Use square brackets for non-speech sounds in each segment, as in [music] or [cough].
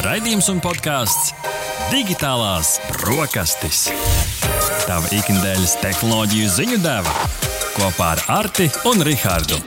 Raidījums un podkāsts Digitālās brokastis. Tava ikdienas tehnoloģiju ziņu deva kopā ar Arti un Rihardu.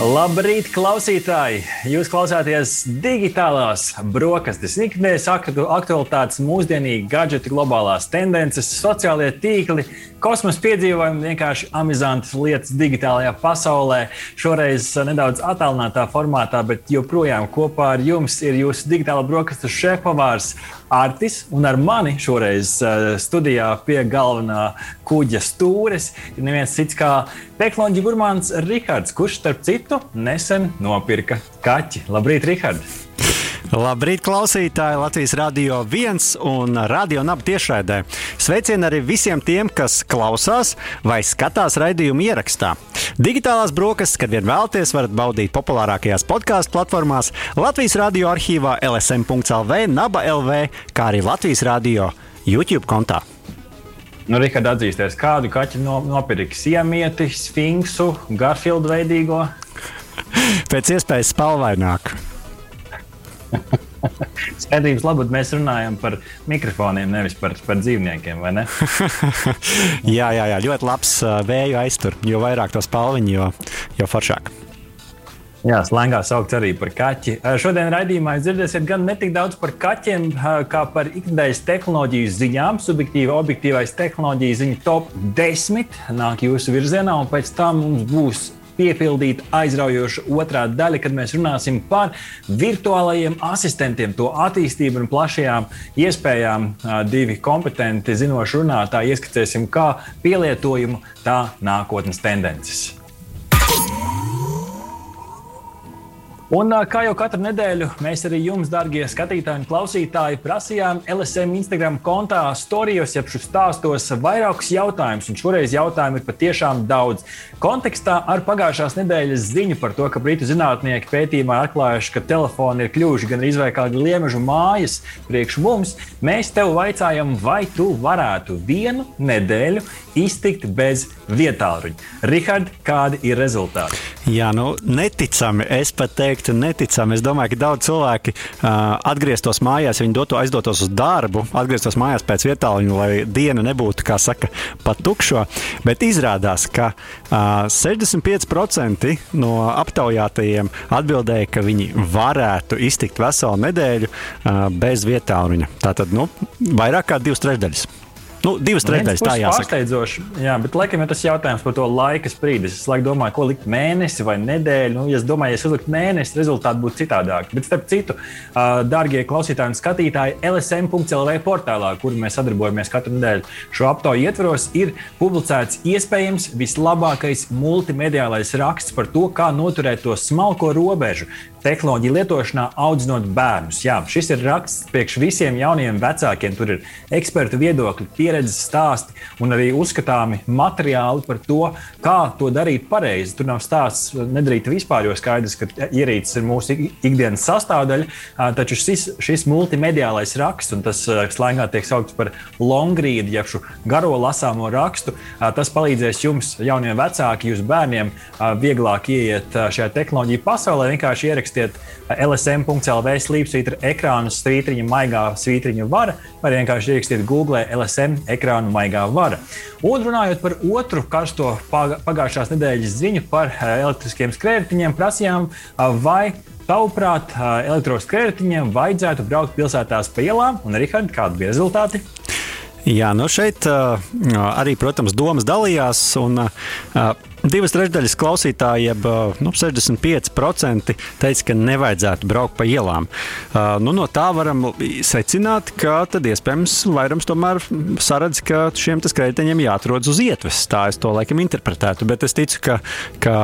Labrīt, klausītāji! Jūs klausāties digitālās brokastis, ikdienas aktualitātes, mūsdienīgi gadgeti, globālās tendences, sociālie tīkli, kosmosa piedzīvojumi, vienkārši amizantas lietas digitālajā pasaulē. Šoreiz nedaudz attālinātā formātā, bet joprojām kopā ar jums ir jūsu digitālā brokastu šefpavārs Artis, un ar mani šoreiz uh, studijā pie galvenā kuģa stūres ir neviens cits kā tehnoloģija gurmāns Rihards, kurš starp citu nesen nopirka kaķi. Labrīt, Rihards! Labrīt, klausītāji! Latvijas Rādio 1 un Radio Naba tiešraidē. Sveicieni arī visiem tiem, kas klausās vai skatās raidījumu ierakstā. Digitālās brokastis, kad vien vēlaties, varat baudīt populārākajās podkāstu platformās, Latvijas radio arhīvā, LSM.CLV, Naba LV, kā arī Latvijas radio YouTube kontā. Nu, Rikard, atzīsties, kādu kaķu no, nopirki? Siemieti, sfinksu, garfildu veidīgo? Pēc iespējas spalvaināku. [laughs] Skaidrības labāk mēs runājam par mikrofoniem, nevis par, par dzīvniekiem. Ne? [laughs] jā, jā, jā, ļoti labs vēju aiztur. Jo vairāk to spalviņu, jo, jo foršāk. Jā, slēgā sauc arī par kaķi. Šodien raidījumā jūs dzirdēsiet gan ne tik daudz par kaķiem, kā par ikdienas tehnoloģiju ziņām. Subjektīva, objektīvais tehnoloģiju ziņu top 10 nāk jūsu virzienā, un pēc tam mums būs piepildīta aizraujoša otrā daļa, kad mēs runāsim par virtuālajiem asistentiem, to attīstību un plašajām iespējām. Divi kompetenti, zinoši runātāji ieskicēsim, kā pielietojumu tā nākotnes tendences. Un kā jau katru nedēļu, mēs arī jums, darbie skatītāji un klausītāji, prasījām LSM Instagram kontā, storijos, jeb šos stāstos vairākus jautājumus. Un šoreiz jautājumu ir patiešām daudz. Kontekstā ar pagājušās nedēļas ziņu par to, ka britu zinātnieki pētījumā atklājuši, ka telefoni ir kļuvuši gan arī kāda liemežu mājas priekš mums, mēs tev vaicājam, vai tu varētu vienu nedēļu iztikt bez vietāluņa. Rihard, kādi ir rezultāti? Jā, nu, neticami. Es pat teiktu, neticami. Es domāju, ka daudz cilvēki uh, atgrieztos mājās, ja viņi dotu, aizdotos uz darbu, atgrieztos mājās pēc vietāluņa, lai diena nebūtu, kā saka, pat tukšo. Bet izrādās, ka uh, 65% no aptaujātajiem atbildēja, ka viņi varētu iztikt veselu nedēļu uh, bez vietāluņa. Tātad, nu, vairāk kā divas trešdaļas. Nu, divas trešdaļas tā jāsaka. Pārsteidzoši. Jā, bet laikam ir tas jautājums par to laika sprīdi. Es laikam domāju, ko likt mēnesi vai nedēļu. Nu, ja es domāju, ja es uzliktu mēnesi, rezultāti būtu citādāki. Bet, starp citu, darbie klausītāji un skatītāji, LSM.CLV portālā, kur mēs sadarbojamies katru nedēļu, šo aptauju ietvaros, ir publicēts iespējams vislabākais multimediālais raksts par to, kā noturēt to smalko robežu tehnoloģiju lietošanā, audzinot bērnus. Jā, šis ir raksts priekš visiem jauniem vecākiem. Tur ir ekspertu viedokļi, pieredzes stāsti un arī uzskatāmi materiāli par to, kā to darīt pareizi. Tur nav stāsts nedarīt vispār, jo skaidrs, ka ierīces ir mūsu ikdienas sastāvdaļa. Taču šis, šis multimediālais raksts, un tas slēgā tiek saukts par longrīdu, jeb šo garo lasāmo rakstu, tas palīdzēs jums, jauniem vecākiem, jūsu bērniem, vieglāk ieiet šajā tehnoloģiju pasaulē, vienkārši ierakstīt ierakstiet lsm.lv slīpsvītra ekrānu svītriņa maigā svītriņa vara, vai vienkārši ierakstiet Google LSM ekrānu maigā vara. Un runājot par otru karsto pagājušās nedēļas ziņu par elektriskiem skrējējiņiem, prasījām, vai Tavuprāt, elektroskrējējiem vajadzētu braukt pilsētās pa ielām, un Rihards, kādi bija rezultāti? Jā, nu šeit arī, protams, domas dalījās. Un, Divas trešdaļas klausītāji, jeb nu, 65% teica, ka nevajadzētu braukt pa ielām. Nu, no tā varam secināt, ka tad iespējams vairums tomēr saredz, ka šiem skrejteņiem jāatrodas uz ietves. Tā es to laikam interpretētu. Bet es ticu, ka, ka,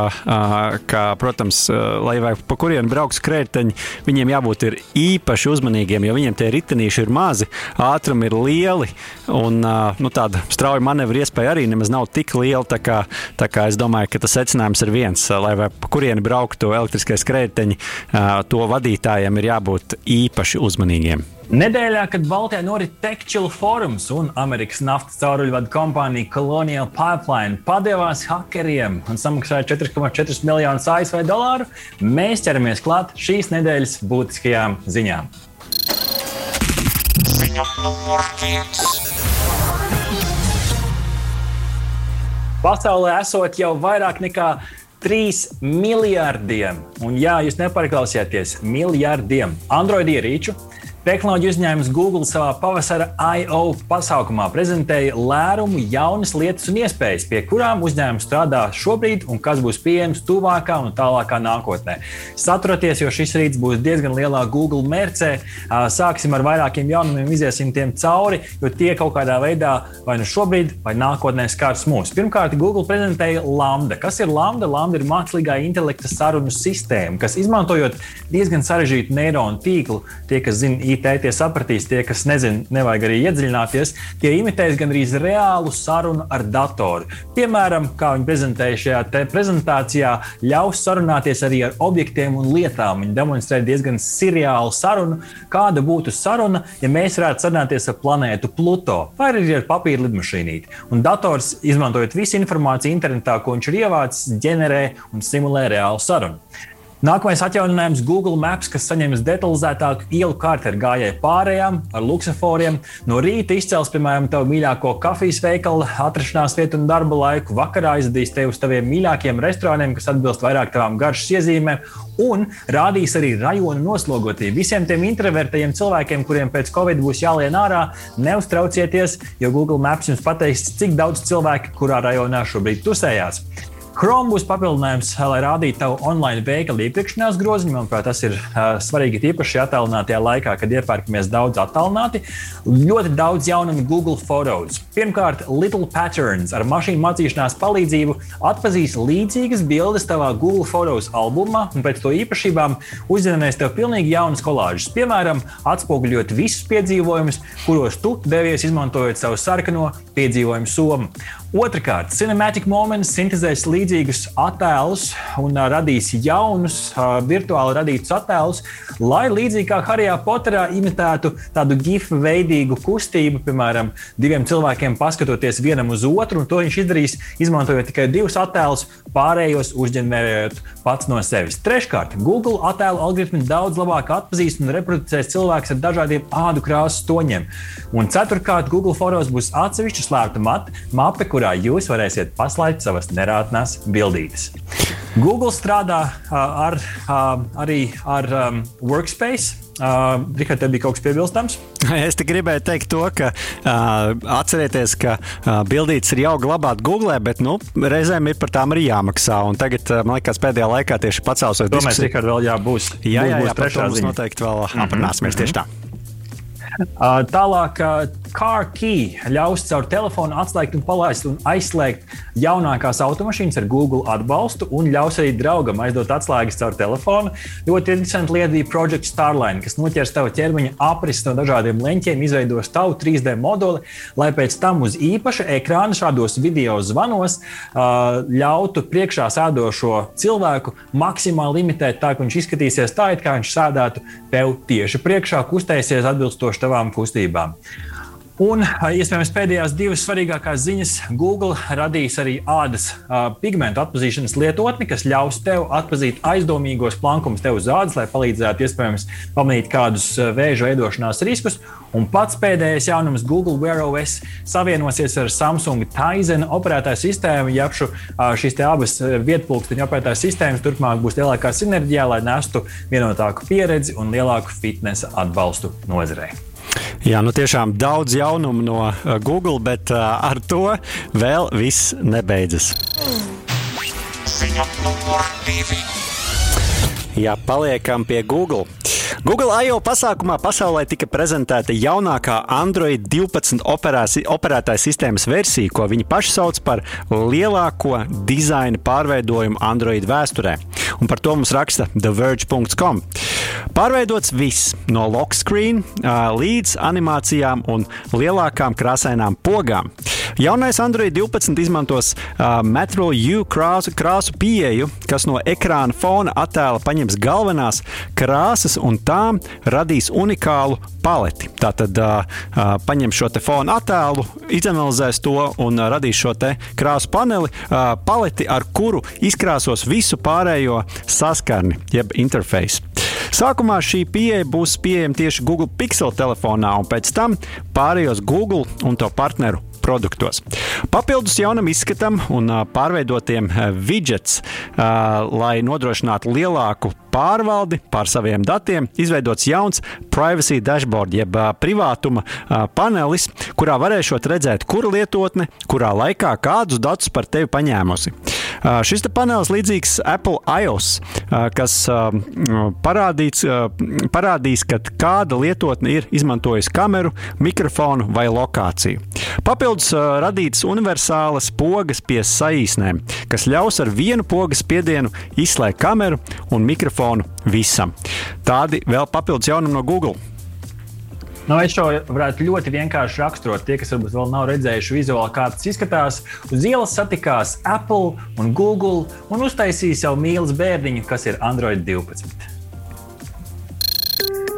ka protams, lai vai pa kurienu brauks skrejteņi, viņiem jābūt īpaši uzmanīgiem, jo viņiem tie ritenīši ir mazi, ātrumi ir lieli un nu, tāda strauja manevra iespēja arī nemaz nav tik liela. Tā kā, tā kā es domāju, domāju, ka tas secinājums ir viens, lai pa kurieni brauktu elektriskais krētiņi, to vadītājiem ir jābūt īpaši uzmanīgiem. Nedēļā, kad Baltijā norit Tekčila forums un Amerikas naftas cauruļvadu kompānija Colonial Pipeline padevās hakeriem un samaksāja 4,4 miljonus ASV dolāru, mēs ķeramies klāt šīs nedēļas būtiskajām ziņām. Ziņa numur viens. Pasaulē esot jau vairāk nekā 3 miljardiem, un jā, jūs nepaklausieties, miljardiem. Android ierīču, Tehnoloģiju uzņēmums Google savā pavasara I.O. pasākumā prezentēja lērumu, jaunas lietas un iespējas, pie kurām uzņēmums strādā šobrīd un kas būs pieejams tuvākā un tālākā nākotnē. Saturaties, jo šis rīts būs diezgan lielā Google mērcē. Sāksim ar vairākiem jaunumiem, iziesim tiem cauri, jo tie kaut kādā veidā vai nu šobrīd, vai nākotnē skars mūs. Pirmkārt, Google prezentēja Lambda. Kas ir Lambda? Lambda ir mākslīgā intelekta sarunu sistēma, kas izmantojot diezgan sarežģītu neironu tīklu, tie, kas zina IT tie sapratīs, tie, kas nezina, nevajag arī iedziļināties, tie imitēs gandrīz reālu sarunu ar datoru. Piemēram, kā viņi prezentēja šajā prezentācijā, ļaus sarunāties arī ar objektiem un lietām. Viņi demonstrē diezgan seriālu sarunu, kāda būtu saruna, ja mēs varētu sarunāties ar planētu Pluto vai arī ar papīra lidmašīnīti. Un dators, izmantojot visu informāciju internetā, ko viņš ir ievācis, ģenerē un simulē reālu sarunu. Nākamais atjauninājums - Google Maps, kas saņems detalizētāku ielu kārtu ar gājēju pārējām, ar luksusforiem. No rīta izcels, piemēram, tavu mīļāko kafijas veikalu, atrašanās vietu un darba laiku. Vakarā aizvedīs tevi uz taviem mīļākajiem restorāniem, kas atbilst vairāk tavām garšas iezīmēm, un rādīs arī rajonu noslogotību. Visiem tiem introvertajiem cilvēkiem, kuriem pēc Covid būs jālien ārā, neuztraucieties, jo Google Maps jums pateiks, cik daudz cilvēku kurā rajonā šobrīd tusējās. Chrome būs papildinājums, lai rādītu tavu online veikalu iepirkšanās groziņu. Manuprāt, tas ir uh, svarīgi tīpaši attālinātajā laikā, kad iepērkamies daudz attālināti. Ļoti daudz jaunumu Google Photos. Pirmkārt, Little Patterns ar mašīnu mācīšanās palīdzību atpazīs līdzīgas bildes tavā Google Photos albumā un pēc to īpašībām uzzinās tev pilnīgi jaunas kolāžas. Piemēram, atspoguļot visus piedzīvojumus, kuros tu devies izmantojot savu sarkano piedzīvojumu somu. Otrakārt, Cinematic Moments sintēzēs līdzīgus attēlus un radīs jaunus, virtuāli radītus attēlus, lai līdzīgi kā Harijā Poterā imitētu tādu gifu veidīgu kustību, piemēram, diviem cilvēkiem paskatoties vienam uz otru, un to viņš izdarīs, izmantojot tikai divus attēlus, pārējos uzģenerējot pats no sevis. Treškārt, Google attēlu algoritmi daudz labāk atpazīs un reproducēs cilvēkus ar dažādiem ādu krāsas toņiem. Un ceturtkārt, Google Photos būs atsevišķa slēpta mape, kurā jūs varēsiet paslēpt savas nerātnās bildītes. Google strādā ar, arī ar Workspace. Uh, Rikārd, tev bija kaut kas piebilstams? [laughs] Es tikai gribēju teikt to, ka uh, atcerieties, ka uh, bildītes ir jau glabāt Google, bet nu, reizēm ir par tām arī jāmaksā. Un tagad, uh, man liekas, pēdējā laikā tieši pacels. To mēs tikai vēl jābūs. Jā, jā, jā, jā par to mums noteikti vēl mm -hmm. aprunāsimies tieši tā. Uh, tālāk, Car Key ļaus caur telefonu atslēgt un palaist un aizslēgt jaunākās automašīnas ar Google atbalstu un ļaus arī draugam aizdot atslēgas caur telefonu. Ļoti interesanti lieta bija Project Starline, kas noķers tavu ķermeņa aprises no dažādiem leņķiem, izveidos tavu 3D moduli, lai pēc tam uz īpaša ekrāna šādos video zvanos ļautu priekšā sēdošo cilvēku maksimāli imitēt tā, ka viņš izskatīsies tā, it kā viņš sēdētu tev tieši priekšā, kustēsies atbilstoši tavām kustībām. Un, iespējams, pēdējās divas svarīgākās ziņas - Google radīs arī ādas pigmentu atpazīšanas lietotni, kas ļaus tev atpazīt aizdomīgos plankumus tev uz ādas, lai palīdzētu, iespējams, pamanīt kādus vēža veidošanās riskus. Un pats pēdējais jaunums - Google Wear OS savienosies ar Samsung Tizen operētāju sistēmu. Ja šu, uh, šīs abas vietpunktiņu operētāju sistēmas turpmāk būs lielākā sinerģijā, lai nestu vienotāku pieredzi un lielāku fitnesa atbalstu nozarei. Jā, nu tiešām daudz jaunumu no uh, Google, bet uh, ar to vēl viss nebeidzas. Jā, paliekam pie Google. Google I.O. pasākumā pasaulē tika prezentēta jaunākā Android 12 operāsi, operētāja sistēmas versija, ko viņi paši sauc par lielāko dizaina pārveidojumu Android vēsturē. Un par to mums raksta TheVerge.com. Pārveidots viss no lock screen līdz animācijām un lielākām krāsainām pogām. Jaunais Android 12 izmantos uh, Metro U krāsu, krāsu pieeju, kas no ekrāna fona attēla paņems galvenās krāsas un tām radīs unikālu paleti. Tātad paņem šo fona attēlu, izanalizēs to un radīs šo krāsu paneli, paleti, ar kuru izkrāsos visu pārējo saskarni, jeb interfeisu. Sākumā šī pieeja būs pieejama tieši Google Pixel telefonā, un pēc tam pārējos Google un to partneru produktos. Papildus jaunam izskatam un pārveidotiem widgets, lai nodrošinātu lielāku pārvaldi pār saviem datiem, izveidots jauns privacy dashboard, jeb privātuma panelis, kurā varēšot redzēt, kura lietotne, kurā laikā kādus datus par tevi paņēmusi. Šis panelis līdzīgs Apple iOS, kas parādīts, parādīs, kad kāda lietotne ir izmantojusi kameru, mikrofonu vai lokāciju. Papildus radītas universālas pogas pie saīsnēm, kas ļaus ar vienu pogas spiedienu izslēgt kameru un mikrofonu visam. Tādi vēl papildus jaunumi no Google. Nu, es šo varētu ļoti vienkārši raksturot. Tie, kas varbūt vēl nav redzējuši vizuāli, kā tas izskatās, uz ielas satikās Apple un Google un uztaisīja savu mīlestības bērniņu, kas ir Android 12.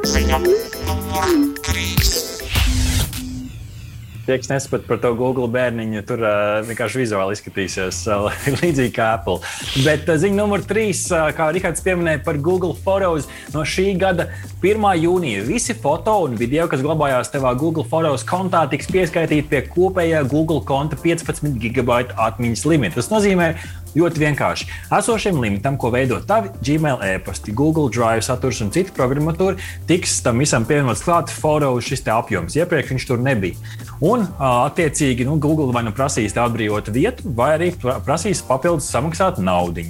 Ziņa. Tie, kas nesaprot par to Google bērniņu, tur uh, vienkārši vizuāli izskatīsies uh, [laughs] līdzīgi kā Apple. Bet uh, ziņa numur trīs, uh, kā Rihards pieminēja par Google Photos, no šī gada 1. jūnija visi foto un video, kas glabājās tevā Google Photos kontā, tiks pieskaitīti pie kopējā Google konta 15 gigabaitu atmiņas limita. Tas nozīmē, Ļoti vienkārši. Esošiem limitam, ko veido tavi Gmail e-pasti, Google Drive saturs un citu programmatūru, tiks tam visam pievienots klāts fotos šis apjoms. Iepriekš viņš tur nebija. Un, attiecīgi, nu, Google vai nu prasīs atbrīvot vietu, vai arī prasīs papildus samaksāt naudu.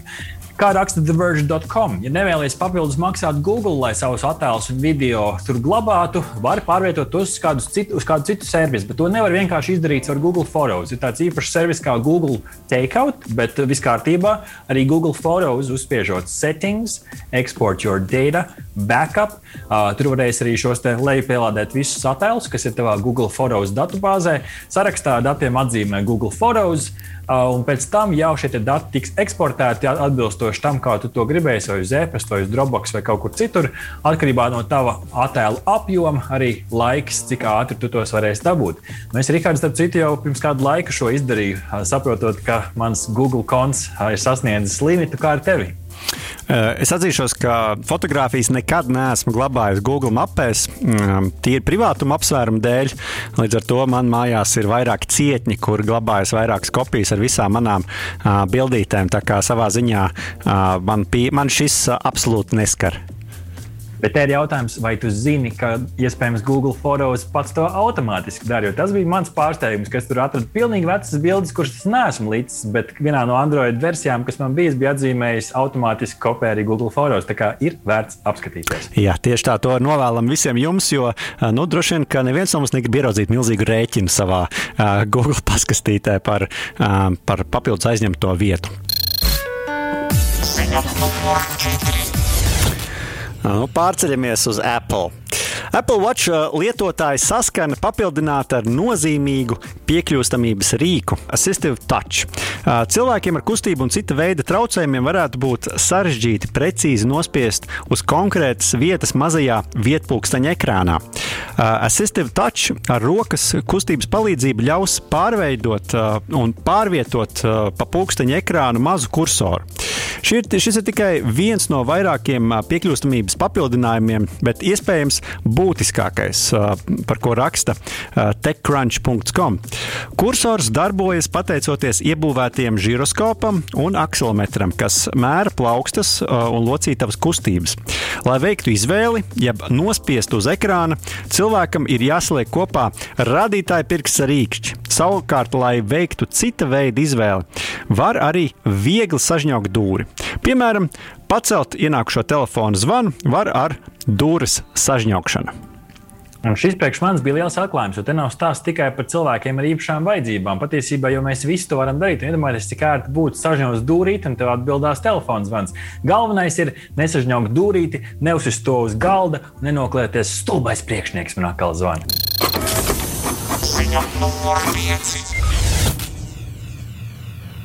Kā raksta TheVerge.com, ja nevēlies papildus maksāt Google, lai savus attēlus un video tur glabātu, var pārvietot tos uz, citu, uz kādu citu servisu. Bet to nevar vienkārši izdarīt ar Google Photos. Ir tāds īpašs servis kā Google Takeout, bet viss kārtībā. Arī Google Photos uzspiežot settings, export your data, backup. Uh, tur varēs arī šos lejupielādēt visus attēlus, kas ir tavā Google Photos datubāzē. Sarakstā datiem atzīmē Google Photos. Uh, un pēc tam jau šie dati tiks eksportēti atbilstoši tam, kā tu to gribēji, vai uz e-pasta, vai uz Dropbox, vai kaut kur citur. Atkarībā no tava attēlu apjoma, arī laiks, cik ātri tu tos varēsi dabūt. Nu, es, Rikārds, starp citu, jau pirms kāda laika šo izdarīju, saprotot, ka mans Google konts ir sasniedzis limitu kā ar tevi. Eh, es atzīšos, ka fotografijas nekad neesmu glabājis Google mapēs, mm, tīri privātuma apsvērumu dēļ. Līdz ar to man mājās ir vairāk cietņi, kur glabājas vairākas kopijas ar visām manām bildītēm. Tā kā savā ziņā man, man šis absolūti neskar. Bet te ir jautājums, vai tu zini, ka iespējams Google Photos pats to automātiski dara? Tas bija mans pārsteigums, ka es tur atradu pilnīgi vecas bildes, kuras es neesmu līdz, bet vienā no Android versijām, kas man bija, bija atzīmējis automātiski kopē arī Google Photos. Tā kā ir vērts apskatīties. Jā, tieši tā to novēlam visiem jums, jo nu, droši vien, ka neviens no mums negrib ieraudzīt milzīgu rēķinu savā uh, Google paskastītē par, uh, par papildus aizņemto vietu. Ziņa, Nu, pārceļamies uz Apple. Apple Watch lietotāji saskana papildināta ar nozīmīgu piekļūstamības rīku Assistive Touch. Cilvēkiem ar kustību un cita veida traucējumiem varētu būt sarežģīti precīzi nospiest uz konkrētas vietas mazajā vietpūksteņa ekrānā. Assistive Touch ar rokas kustības palīdzību ļaus pārveidot un pārvietot pa pulksteņa ekrānu mazu kursoru. Šir, šis ir tikai viens no vairākiem piekļūstamības papildinājumiem, bet iespējams būtiskākais, par ko raksta techcrunch.com. Kursors darbojas pateicoties iebūvētiem žiroskopam un akselometram, kas mēra plaukstas un locītavas kustības. Lai veiktu izvēli, jeb nospiestu uz ekrāna, cilvēkam ir jāsaliek kopā radītāja pirksts ar īkšķi. Savukārt, lai veiktu cita veida izvēli, var arī viegli sažņaukt dūri. Piemēram, pacelt ienākušo telefonu zvanu var ar dūres sažņaukšanu. Un šis priekš manis bija liels atklājums, jo te nav stāsts tikai par cilvēkiem ar īpašām vajadzībām. Patiesībā, jo mēs visi to varam darīt, iedomājieties, cik ērti būtu sažņaut dūrīti un tev atbildās telefons zvans. Galvenais ir nesažņaukt dūrīti, neuzsist to uz galda un nenoklēties stulbais priekšnieks man atkal zvana. Ziņa numur 5.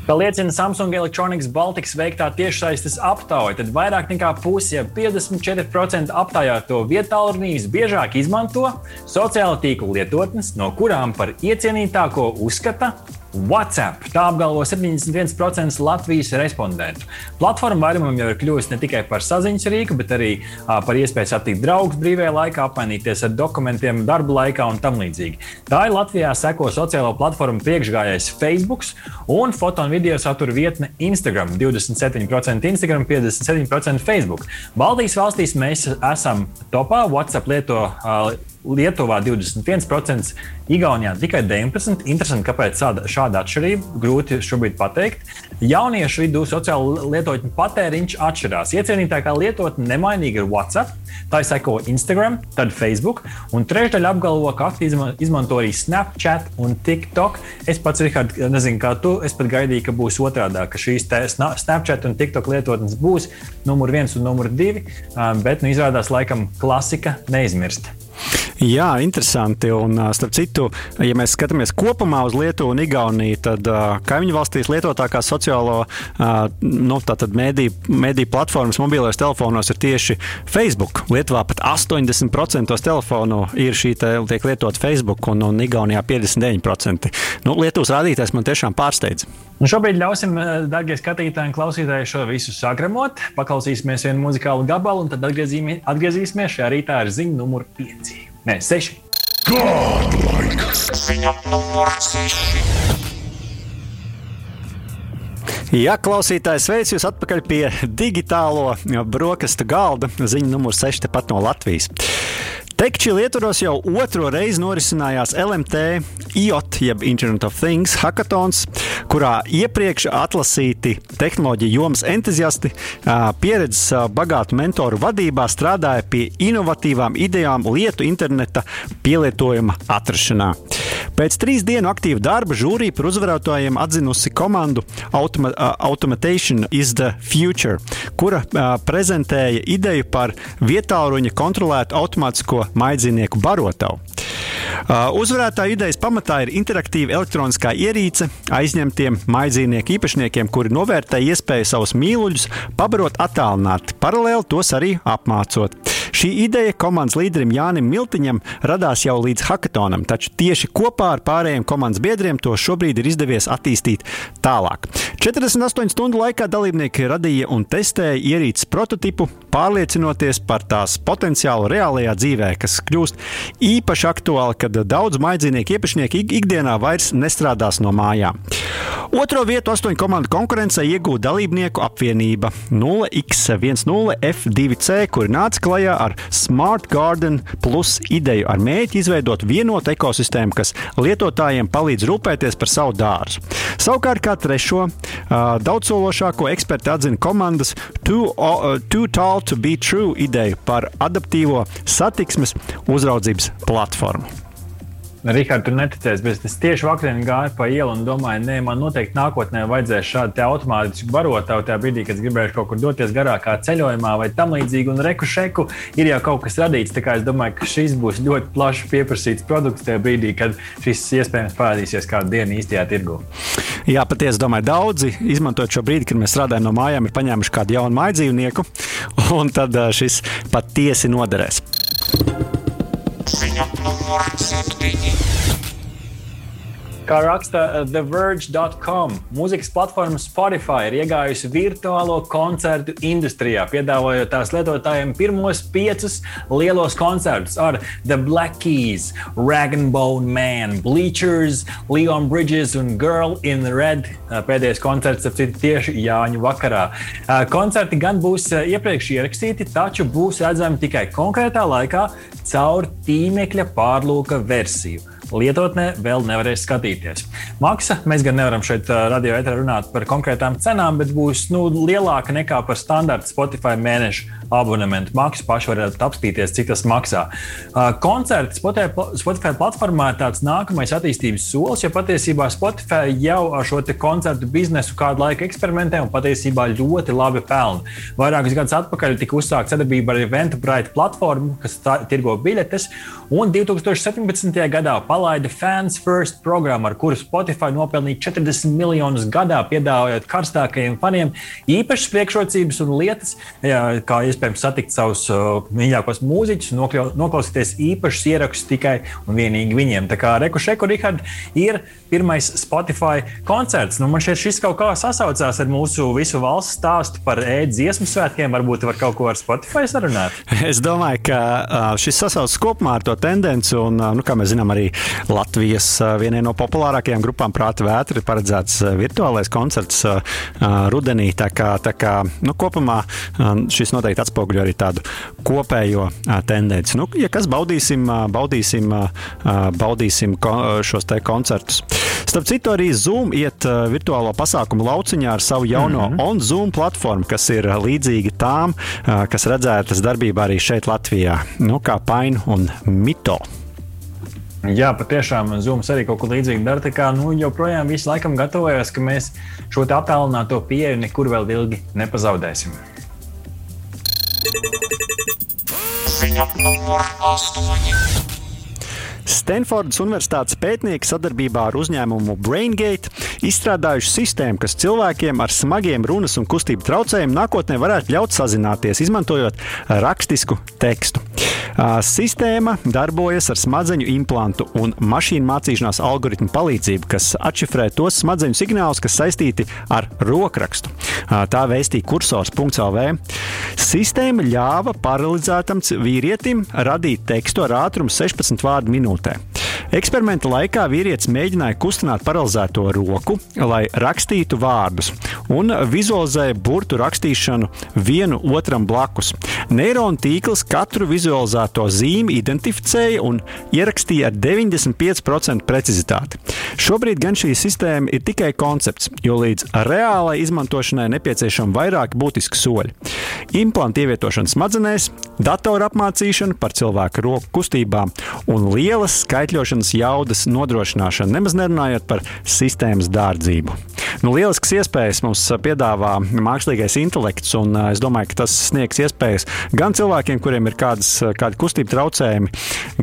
Kā liecina Samsung Electronics Baltics veiktā tiešsaistes aptauja, tad vairāk nekā puse, ja 54% aptaujāto vietālu biežāk izmanto sociālo tīklu lietotnes, no kurām par iecienītāko uzskata WhatsApp. Tā apgalvo 71% Latvijas respondentu. Platforma vairumam jau ir kļuvusi ne tikai par saziņas rīku, bet arī uh, par iespēju satikt draugus brīvajā laikā, apmainīties ar dokumentiem darba laikā un tam līdzīgi. Tā ir Latvijā seko sociālo platformu priekšgājējs Facebook un foto un video satura vietne Instagram. 27% Instagram, 57% Facebook. Baltijas valstīs mēs esam topā. WhatsApp lieto uh, Lietuvā 21%, Igaunijā tikai 19%. Interesanti, kāpēc šāda atšķirība. Grūti šobrīd pateikt. Jauniešu vidū sociālo lietotņu patēriņš atšķirās. Iecienītākā lietotne nemainīga ir WhatsApp, tā seko Instagram, tad Facebook, un trešdaļa apgalvo, ka aktīvi izmanto arī Snapchat un TikTok. Es pats, Rihard, nezinu, kā tu, es pat gaidīju, ka būs otrādi, ka šīs Snapchat un TikTok lietotnes būs numur viens un numur divi, bet nu, izrādās laikam klasika neizmirst. Jā, interesanti. Un, starp citu, ja mēs skatāmies kopumā uz Lietuvu un Igauniju, tad kaimiņu valstīs lietotākās sociālo nu, mēdīju, platformas mobilajos telefonos ir tieši Facebook. Lietuvā pat 80% telefonu ir šī te, tiek lietot Facebook, un, un Igaunijā 59%. Nu, Lietuvas rādītājs man tiešām pārsteidz. Un šobrīd ļausim, darbie skatītāji un klausītāji, šo visu sagremot. Paklausīsimies vienu muzikālu gabalu, un tad atgriezīsimies šajā rītā ar ziņu numuru 5. Nē, 6. Godlike! Ziņa numur 6. Jā, klausītājs, sveicu jūs atpakaļ pie digitālo brokastu galda. Ziņa numur 6 tepat no Latvijas. Tekčī Lietuvos jau otro reizi norisinājās LMT IOT, jeb Internet of Things hackathons, kurā iepriekš atlasīti tehnoloģiju jomas entuziasti pieredzes bagātu mentoru vadībā strādāja pie inovatīvām idejām lietu interneta pielietojuma atrašanā. Pēc trīs dienu aktīva darba žūrija par uzvarētājiem atzinusi komandu Automa Automation is the Future, kura uh, prezentēja ideju par vietāluņa kontrolētu automātisko maidzīnieku barotavu. Uh, uzvarētāja idejas pamatā ir interaktīva elektroniskā ierīce aizņemtiem maidzīnieku īpašniekiem, kuri novērtē iespēju savus mīluļus pabarot attālināti, paralēli tos arī apmācot. Šī ideja komandas līderim Jānim Miltiņam radās jau līdz hackathonam, taču tieši kopā ar pārējiem komandas biedriem to šobrīd ir izdevies attīstīt tālāk. 48 stundu laikā dalībnieki radīja un testēja ierīces prototipu, pārliecinoties par tās potenciālu reālajā dzīvē, kas kļūst īpaši aktuāli, kad daudz maidzīnieku īpašnieki ikdienā vairs nestrādās no mājām. Otro vietu astoņu komandu konkurencē iegūta dalībnieku apvienība 0x10F2C, kuri nāca klajā ar Smart Garden Plus ideju ar mērķi izveidot vienotu ekosistēmu, kas lietotājiem palīdz rūpēties par savu dārzu. Savukārt, kā trešo, daudzsološāko eksperti atzina komandas Too, uh, too Tall to Be True ideju par adaptīvo satiksmes uzraudzības platformu. Rihards, tu neticēsi, bet es tieši vakar gāju pa ielu un domāju, nē, man noteikti nākotnē vajadzēs šādu automātisku barotavu tajā brīdī, kad gribēšu kaut kur doties garākā ceļojumā vai tam līdzīgi. Un reku šeku ir jau kaut kas radīts. Tā kā es domāju, ka šis būs ļoti plaši pieprasīts produkts tajā brīdī, kad šis iespējams parādīsies kādu dienu īstajā tirgu. Jā, patiesi domāju, daudzi izmantojot šo brīdi, kad mēs strādājam no mājām, ir paņēmuši kādu jaunu mājdzīvnieku, [laughs] un tad šis patiesi noderēs. Ziņa numur 7. Kā raksta uh, TheVerge.com, mūzikas platforma Spotify ir iegājusi virtuālo koncertu industrijā, piedāvājot tās lietotājiem pirmos piecus lielos koncertus ar The Black Keys, Rag and Bone Man, Bleachers, Leon Bridges un Girl in Red. Uh, pēdējais koncerts ir tieši Jāņu vakarā. Uh, koncerti gan būs iepriekš ierakstīti, taču būs redzami tikai konkrētā laikā caur tīmekļa pārlūka versiju lietotnē vēl nevarēs skatīties. Maksa, mēs gan nevaram šeit radio etrā runāt par konkrētām cenām, bet būs nu, lielāka nekā par standarta Spotify mēneša abonementu maksu. Paši varat apstīties, cik tas maksā. Koncerts Spotify platformā ir tāds nākamais attīstības solis, jo patiesībā Spotify jau ar šo koncertu biznesu kādu laiku eksperimentē un patiesībā ļoti labi pelna. Vairākus gadus atpakaļ tika uzsākta sadarbība ar Eventbrite platformu, kas tā, tirgo biļetes, un 2017. gadā palaida Fans First programmu, ar kuru Spotify nopelnīja 40 miljonus gadā, piedāvājot karstākajiem faniem īpašas priekšrocības un lietas, jā, kā iespējams satikt savus uh, mīļākos mūziķus un noklausīties īpašus ierakstus tikai un vienīgi viņiem. Tā kā Reku Šeku Rihard ir pirmais Spotify koncerts. Nu, man šķiet, šis kaut kā sasaucās ar mūsu visu valsts stāstu par ēdziesmu svētkiem. Varbūt var kaut ko ar Spotify sarunāt. Es domāju, ka šis sasaucas kopumā ar to tendenci, un, nu, kā mēs zinām, arī Latvijas vienai no populārākajām grupām Prāta vētra ir paredzēts virtuālais koncerts rudenī. Tā kā, tā kā nu, kopumā šis noteikti atspoguļo arī tādu kopējo tendenci. Nu, ja kas baudīsim, baudīsim, baudīsim šos te koncertus. Starp citu, arī Zoom iet virtuālo pasākumu lauciņā ar savu jauno mm -hmm. OnZoom platformu, kas ir līdzīga tām, kas redzētas darbībā arī šeit, Latvijā, nu, kā Painu un Mito. Jā, patiešām Zooms arī kaut ko līdzīgu dara. Tā kā nu, joprojām visu laikam gatavojas, ka mēs šo attālināto pieeju nekur vēl ilgi nepazaudēsim. Ziņa numur 8. Stanfordas Universitātes pētnieki sadarbībā ar uzņēmumu BrainGate izstrādājuši sistēmu, kas cilvēkiem ar smagiem runas un kustību traucējumiem nākotnē varētu ļaut sazināties, izmantojot rakstisku tekstu. Sistēma darbojas ar smadzeņu implantu un mašīnu mācīšanās algoritmu palīdzību, kas atšifrē tos smadzeņu signālus, kas saistīti ar rokrakstu. Tā vēstīja kursors.lv. Sistēma ļāva paralizētam vīrietim radīt tekstu ar ātrumu 16 vārdu minūtē. Eksperimenta laikā vīrietis mēģināja kustināt paralizēto roku, lai rakstītu vārdus, un vizualizēja burtu rakstīšanu vienu otram blakus. Neironu tīkls katru vizualizēto zīmi identificēja un ierakstīja ar 95% precizitāti. Šobrīd gan šī sistēma ir tikai koncepts, jo līdz reālai izmantošanai nepieciešami vairāki būtiski soļi. Implanta ievietošana smadzenēs, datora apmācīšana par cilvēku roku kustībām un lielas skaitļošanas sistēmas jaudas nodrošināšanu, nemaz nerunājot par sistēmas dārdzību. Nu, lielisks iespējas mums piedāvā mākslīgais intelekts, un es domāju, ka tas sniegs iespējas gan cilvēkiem, kuriem ir kādas, kādi kustību traucējumi,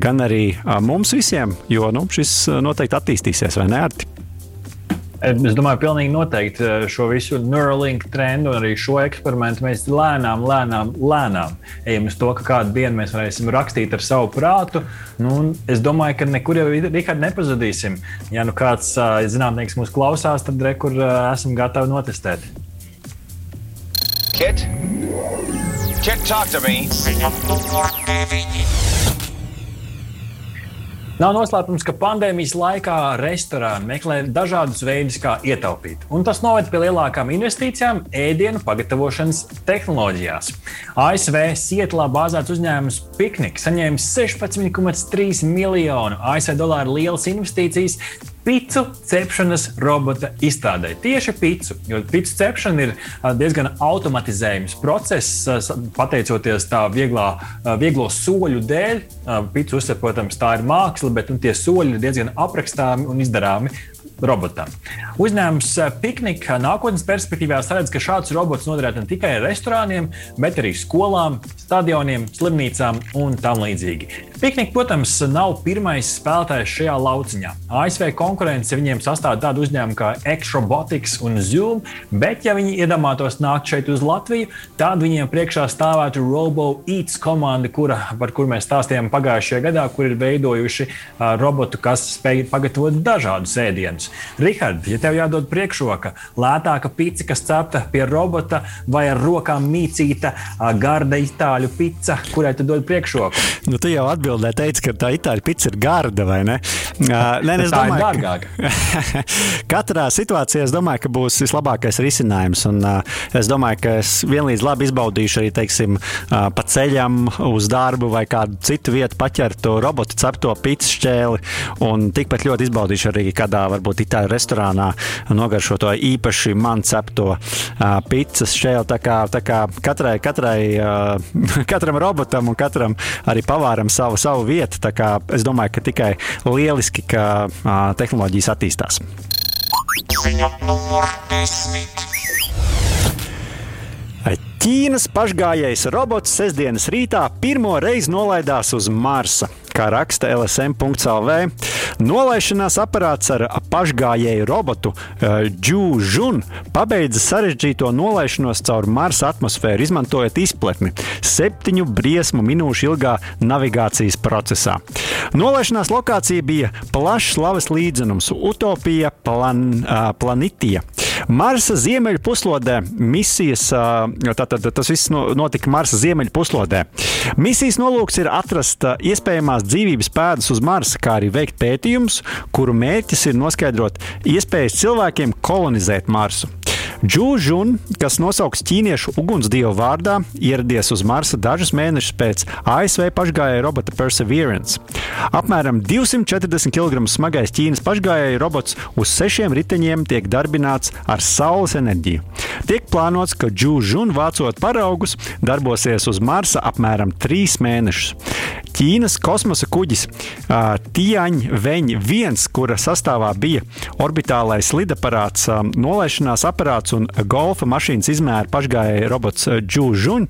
gan arī mums visiem, jo nu, šis noteikti attīstīsies vai ne? Arti? Es domāju, pilnīgi noteikti eh, šo visu Neuralink trendu un arī šo eksperimentu mēs lēnām, lēnām, lēnām ejam uz to, ka kādu dienu mēs varēsim rakstīt ar savu prātu. Nu, es domāju, ka nekur jau Rihard, nepazudīsim. Ja nu kāds eh, zinātnieks mūs klausās, tad rekur eh, esam gatavi notestēt. Kit? Kit, talk to me! Nav noslēpums, ka pandēmijas laikā restorāni meklē dažādus veidus, kā ietaupīt. Un tas noved pie lielākām investīcijām ēdienu pagatavošanas tehnoloģijās. ASV Sietlā bāzēts uzņēmums Piknik saņēma 16,3 miljonu ASV dolāru lielas investīcijas picu cepšanas robota izstrādē. Tieši picu, jo picu cepšana ir diezgan automatizējams process, pateicoties tā vieglā, vieglo soļu dēļ. Picu uzsver, protams, tā ir māksla, bet nu, tie soļi ir diezgan aprakstāmi un izdarāmi robotam. Uzņēmums eh, Piknik nākotnes perspektīvā redz, ka šāds robots noderētu ne tikai restorāniem, bet arī skolām, stadioniem, slimnīcām un tam līdzīgi. Piknik, protams, nav pirmais spēlētājs šajā lauciņā. ASV konkurence viņiem sastāv tādu uzņēmumu kā X-Robotics un Zoom, bet, ja viņi iedomātos nākt šeit uz Latviju, tad viņiem priekšā stāvētu RoboEats komanda, kura, par kuru mēs stāstījām pagājušajā gadā, kur ir veidojuši uh, robotu, kas spēj pagatavot dažādus ēdienus. Rihard, ja tev jādod priekšroka, lētāka pica, kas cepta pie robota, vai ar rokām mīcīta garda itāļu pica, kurai tu dod priekšroku? Nu, tu jau atbildēji, teici, ka tā itāļu pizza ir garda, vai ne? [laughs] Nē, es domāju, ka [laughs] katrā situācijā es domāju, ka būs vislabākais risinājums. Un, es domāju, ka es vienlīdz labi izbaudīšu arī, teiksim, pa ceļam uz darbu vai kādu citu vietu paķertu robotu cepto pizzu šķēli. Un tikpat ļoti izbaudīšu arī kādā, varbūt, itāļu restorānā nogaršo to īpaši man cepto pizzas šķēli. Tā kā, tā kā katrai, katrai, [laughs] katram robotam un katram arī pavāram savu, savu vietu. Es domāju, ka tikai lieliski, ka tehnoloģijas attīstās. Ziņa numur desmit. Ķīnas pašgājējs robots sestdienas rītā pirmo reizi nolaidās uz Marsa. Kā raksta LSM.CLV, nolaišanās aparāts ar pašgājēju robotu Džūžun uh, pabeidza sarežģīto nolaišanos caur Marsa atmosfēru, izmantojot izpletni septiņu briesmu minūšu ilgā navigācijas procesā. Nolaišanās lokācija bija plašs lavas līdzenums - Utopija plan, Planitija. Marsa ziemeļu puslodē misijas, tātad tas viss notika Marsa ziemeļu puslodē. Misijas nolūks ir atrast iespējamās dzīvības pēdas uz Marsa, kā arī veikt pētījumus, kuru mērķis ir noskaidrot iespējas cilvēkiem kolonizēt Marsu. Džūžun, kas nosaukts ķīniešu ugunsdievu vārdā, ieradies uz Marsa dažus mēnešus pēc ASV pašgājēja robota Perseverance. Apmēram 240 kg smagais Ķīnas pašgājēja robots uz sešiem riteņiem tiek darbināts ar saules enerģiju. Tiek plānots, ka Džūžun vācot paraugus darbosies uz Marsa apmēram trīs mēnešus. Ķīnas kosmosa kuģis uh, Tianveņa 1, kura sastāvā bija orbitālais lidaparāts, uh, nolaišanās aparāts un golfa mašīnas izmēra pašgājēja robots Džūžun,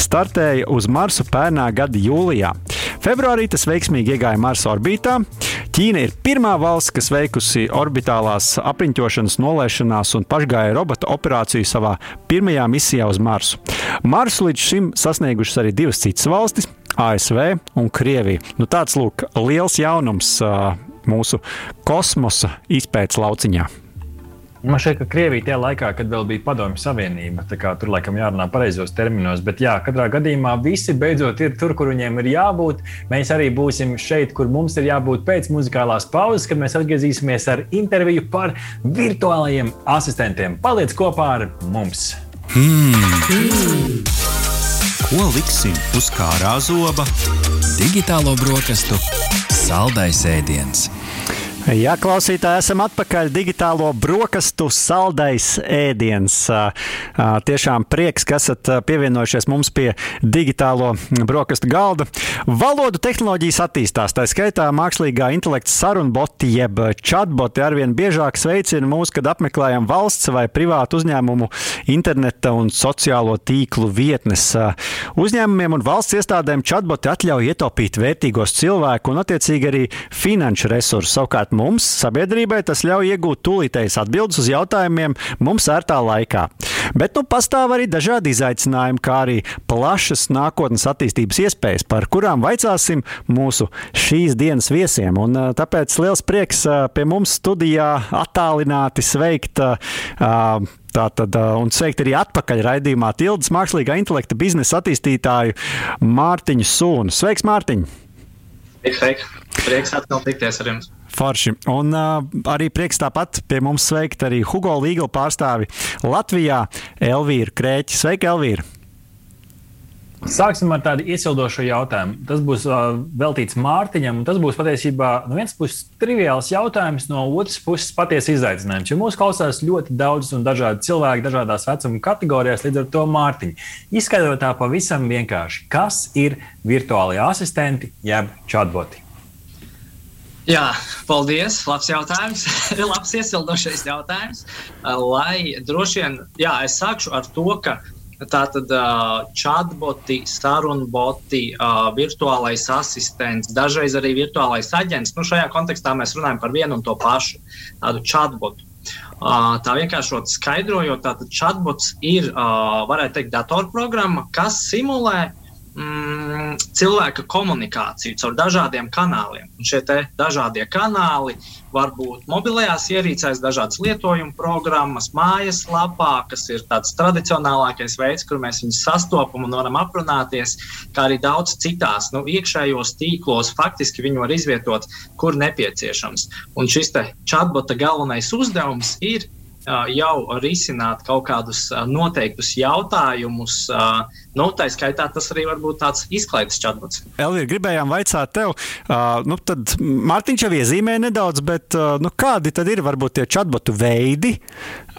startēja uz Marsu pērnā gada jūlijā. Februārī tas veiksmīgi iegāja Marsa orbītā. Ķīna ir pirmā valsts, kas veikusi orbitālās apriņķošanas, nolaišanās un pašgājēju robota operāciju savā pirmajā misijā uz Marsu. Marsu līdz šim sasniegušas arī divas citas valstis ASV un Krievija. Nu, tāds lūk, liels jaunums uh, mūsu kosmosa izpētes lauciņā. Man šķiet, ka Krievija tajā laikā, kad vēl bija Padomju Savienība, tur laikam jārunā pareizos terminos, bet jā, katrā gadījumā visi beidzot ir tur, kur viņiem ir jābūt. Mēs arī būsim šeit, kur mums ir jābūt pēc muzikālās pauzes, kad mēs atgriezīsimies ar interviju par virtuālajiem asistentiem. Paliec kopā ar mums! Hmm. Ko liksim uz kārā zoba? Digitālo brokastu saldais ēdiens. Jā, klausītāji, esam atpakaļ. Digitālo brokastu saldais ēdiens. Tiešām prieks, ka esat pievienojušies mums pie digitālo brokastu galda. Valodu tehnoloģijas attīstās, tā skaitā mākslīgā intelekta sarunboti, jeb chatboti arvien biežāk sveicina mūs, kad apmeklējam valsts vai privātu uzņēmumu interneta un sociālo tīklu vietnes. Uzņēmumiem un valsts iestādēm chatboti atļauj ietaupīt vērtīgos cilvēku un attiecīgi arī finanšu resursus. Savukārt mums, sabiedrībai, tas ļauj iegūt tūlītējas atbildes uz jautājumiem mums ērtā laikā. Bet nu, pastāv arī dažādi izaicinājumi, kā arī plašas nākotnes attīstības iespējas, par kurām vaicāsim mūsu šīs dienas viesiem. Un, tāpēc liels prieks pie mums studijā attālināti sveikt. Tātad, un sveikt arī atpakaļ raidījumā Tildes mākslīgā intelekta biznesa attīstītāju Mārtiņu Sūnu. Sveiks, Mārtiņ! Sveiks, sveiks! Prieks atkal tikties ar jums! Forši. Un uh, arī prieks tāpat pie mums sveikt arī Hugo Līgla pārstāvi Latvijā Elvīru Krēķi. Sveika, Elvīra! Sāksim ar tādu iesildošu jautājumu. Tas būs uh, veltīts Mārtiņam, un tas būs patiesībā no vienas puses triviāls jautājums, no otras puses patiesa izaicinājums. Jo mūsu klausās ļoti daudz un dažādi cilvēki dažādās vecuma kategorijās, līdz ar to Mārtiņa. Izskaidrot tā pavisam vienkārši, kas ir virtuālie asistenti jeb chatboti. Jā, paldies. Labs jautājums. [laughs] Labs iesildošais jautājums. Lai droši vien, jā, es sākšu ar to, ka tātad uh, chatboti, sarunboti, uh, virtuālais asistents, dažreiz arī virtuālais aģents. Nu, šajā kontekstā mēs runājam par vienu un to pašu tādu chatbotu. Uh, tā vienkāršot skaidrojot, tātad chatbots ir, varētu teikt, datorprogramma, kas simulē mm, cilvēka komunikāciju caur dažādiem kanāliem. Un šie dažādie kanāli var būt mobilajās ierīcēs, dažādas lietojuma programmas, mājaslapā, kas ir tāds tradicionālākais veids, kur mēs viņus sastopam un varam aprunāties, kā arī daudz citās nu, iekšējos tīklos. Faktiski viņi var izvietot, kur nepieciešams. Un šis chatbota galvenais uzdevums ir jau risināt kaut kādus noteiktus jautājumus. Nu, tā skaitā tas arī var būt tāds izklaides chatbots. Elvija, gribējām vaicāt tev, nu tad Mārtiņš jau iezīmēja nedaudz, bet nu, kādi tad ir varbūt tie chatbotu veidi,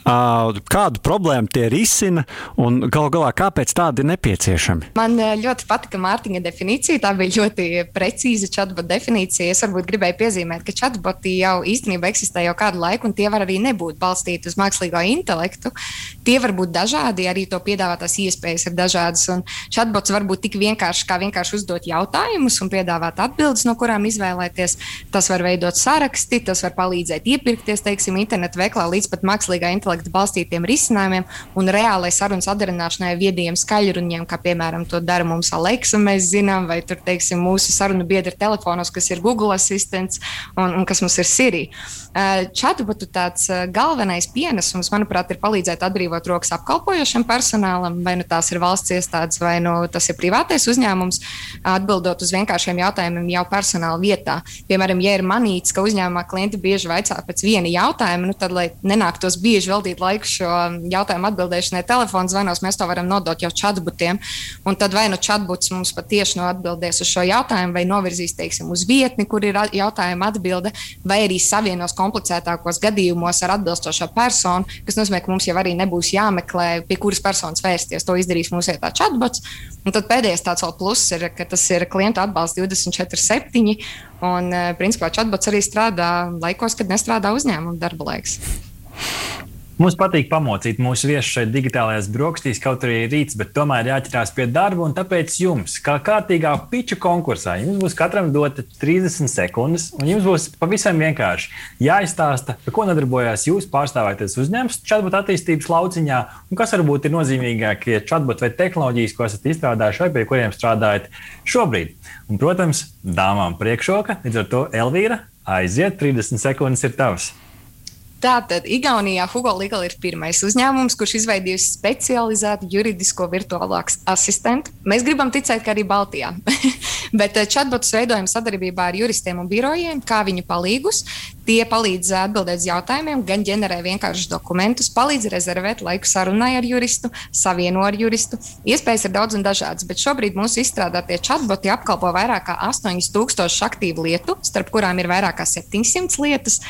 kādu problēmu tie risina un gal galā kāpēc tādi ir nepieciešami? Man ļoti patika Mārtiņa definīcija. Tā bija ļoti precīza chatbot definīcija. Es varbūt gribēju piezīmēt, ka chatboti jau īstenībā eksistē jau kādu laiku, un tie var arī nebūt balstīti uz mākslīgo intelektu. Tie var būt dažādi, arī to piedāvātās iespējas ir dažādas. Chatbots var būt tik vienkārši, kā vienkārši uzdot jautājumus un piedāvāt atbildes, no kurām izvēlēties. Tas var veidot saraksti, tas var palīdzēt iepirkties, teiksim, internetu veiklā līdz pat mākslīgā intelekta intelekta balstītiem risinājumiem un reālai sarunas atdarināšanai viediem skaļruņiem, kā piemēram to dara mums Aleksa, mēs zinām, vai tur, teiksim, mūsu sarunu biedri telefonos, kas ir Google asistents un, un kas mums ir Siri. Chatbotu tāds galvenais pienesums, manuprāt, ir palīdzēt atbrīvot rokas apkalpojošam personālam, vai nu tās ir valsts iestādes, vai nu tas ir privātais uzņēmums, atbildot uz vienkāršiem jautājumiem jau personāla vietā. Piemēram, ja ir manīts, ka uzņēmumā klienti bieži vaicā pēc viena jautājuma, nu tad, lai nenāktos bieži veltīt laiku šo jautājumu atbildēšanai telefona zvanos, mēs to varam nodot jau chatbotiem. Un tad vai nu chatbots mums patiešām no atbildēs uz šo jautājumu, vai novirzīs teiksim, uz vietni, kur ir jautājuma atbilde, vai arī savienos komplicētākos gadījumos ar atbilstošo personu, kas nozīmē, ka mums jau arī nebūs jāmeklē, pie kuras personas vērsties. To izdarīs mūsu vietā chatbots. Un tad pēdējais tāds vēl pluss ir, ka tas ir klienta atbalsts 24-7. Un, principā, chatbots arī strādā laikos, kad nestrādā uzņēmuma darba laiks. Mums patīk pamocīt mūsu viesus šeit, digitālajās brokastīs, kaut arī rīts, bet tomēr jāķerās pie darba. Tāpēc jums, kā kārtīgā piču konkursā, jums būs katram dota 30 sekundes, un jums būs pavisam vienkārši jāizstāsta, ar ko nodarbojās jūs pārstāvētais uzņēmums chatbot attīstības lauciņā, un kas varbūt ir nozīmīgākie chatbot vai tehnoloģijas, ko esat izstrādājuši vai pie kuriem strādājat šobrīd. Un, protams, dāmām priekšroka, līdz ar to Elvīra aiziet, 30 sekundes ir tavs. Tātad Igaunijā Hugo Legal ir pirmais uzņēmums, kurš izveidojis specializētu juridisko virtuālo asistentu. Mēs gribam ticēt, ka arī Baltijā. [laughs] Bet eh, chatbotus veidojam sadarbībā ar juristiem un birojiem, kā viņu palīgus. Tie palīdz atbildēt uz jautājumiem, gan ģenerē vienkāršus dokumentus, palīdz rezervēt laiku sarunai ar juristu, savieno ar juristu. Iespējas ir daudz un dažādas, bet šobrīd mūsu izstrādātie chatboti apkalpo vairāk kā 8000 aktīvu lietu, starp kurām ir vairāk kā 700 lietas.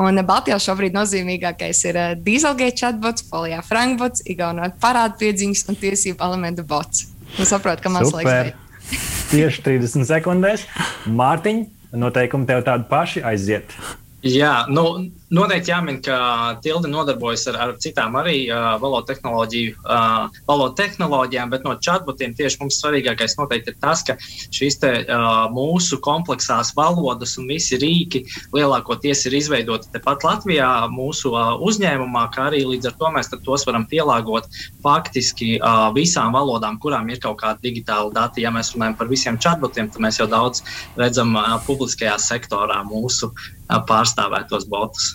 Un Baltijā šobrīd nozīmīgākais ir uh, Dieselgate chatbots, Polijā Frankbots, Igaunijā parādpiedziņas un tiesību elementu bots. Nu, saprotu, ka mans Super. laiks ir. Tieši 30 sekundēs. Mārtiņ, noteikumi tev tādi paši aiziet. Jā, nu, Noteikti jāmin, ka Tilde nodarbojas ar, ar citām arī uh, valodu, tehnoloģiju, uh, valodu tehnoloģijām, bet no chatbotiem tieši mums svarīgākais noteikti ir tas, ka šīs te, uh, mūsu kompleksās valodas un visi rīki lielākoties ir izveidoti tepat Latvijā, mūsu uh, uzņēmumā, kā arī līdz ar to mēs tos varam pielāgot faktiski uh, visām valodām, kurām ir kaut kāda digitāla dati. Ja mēs runājam par visiem chatbotiem, tad mēs jau daudz redzam uh, publiskajā sektorā mūsu uh, pārstāvētos botus.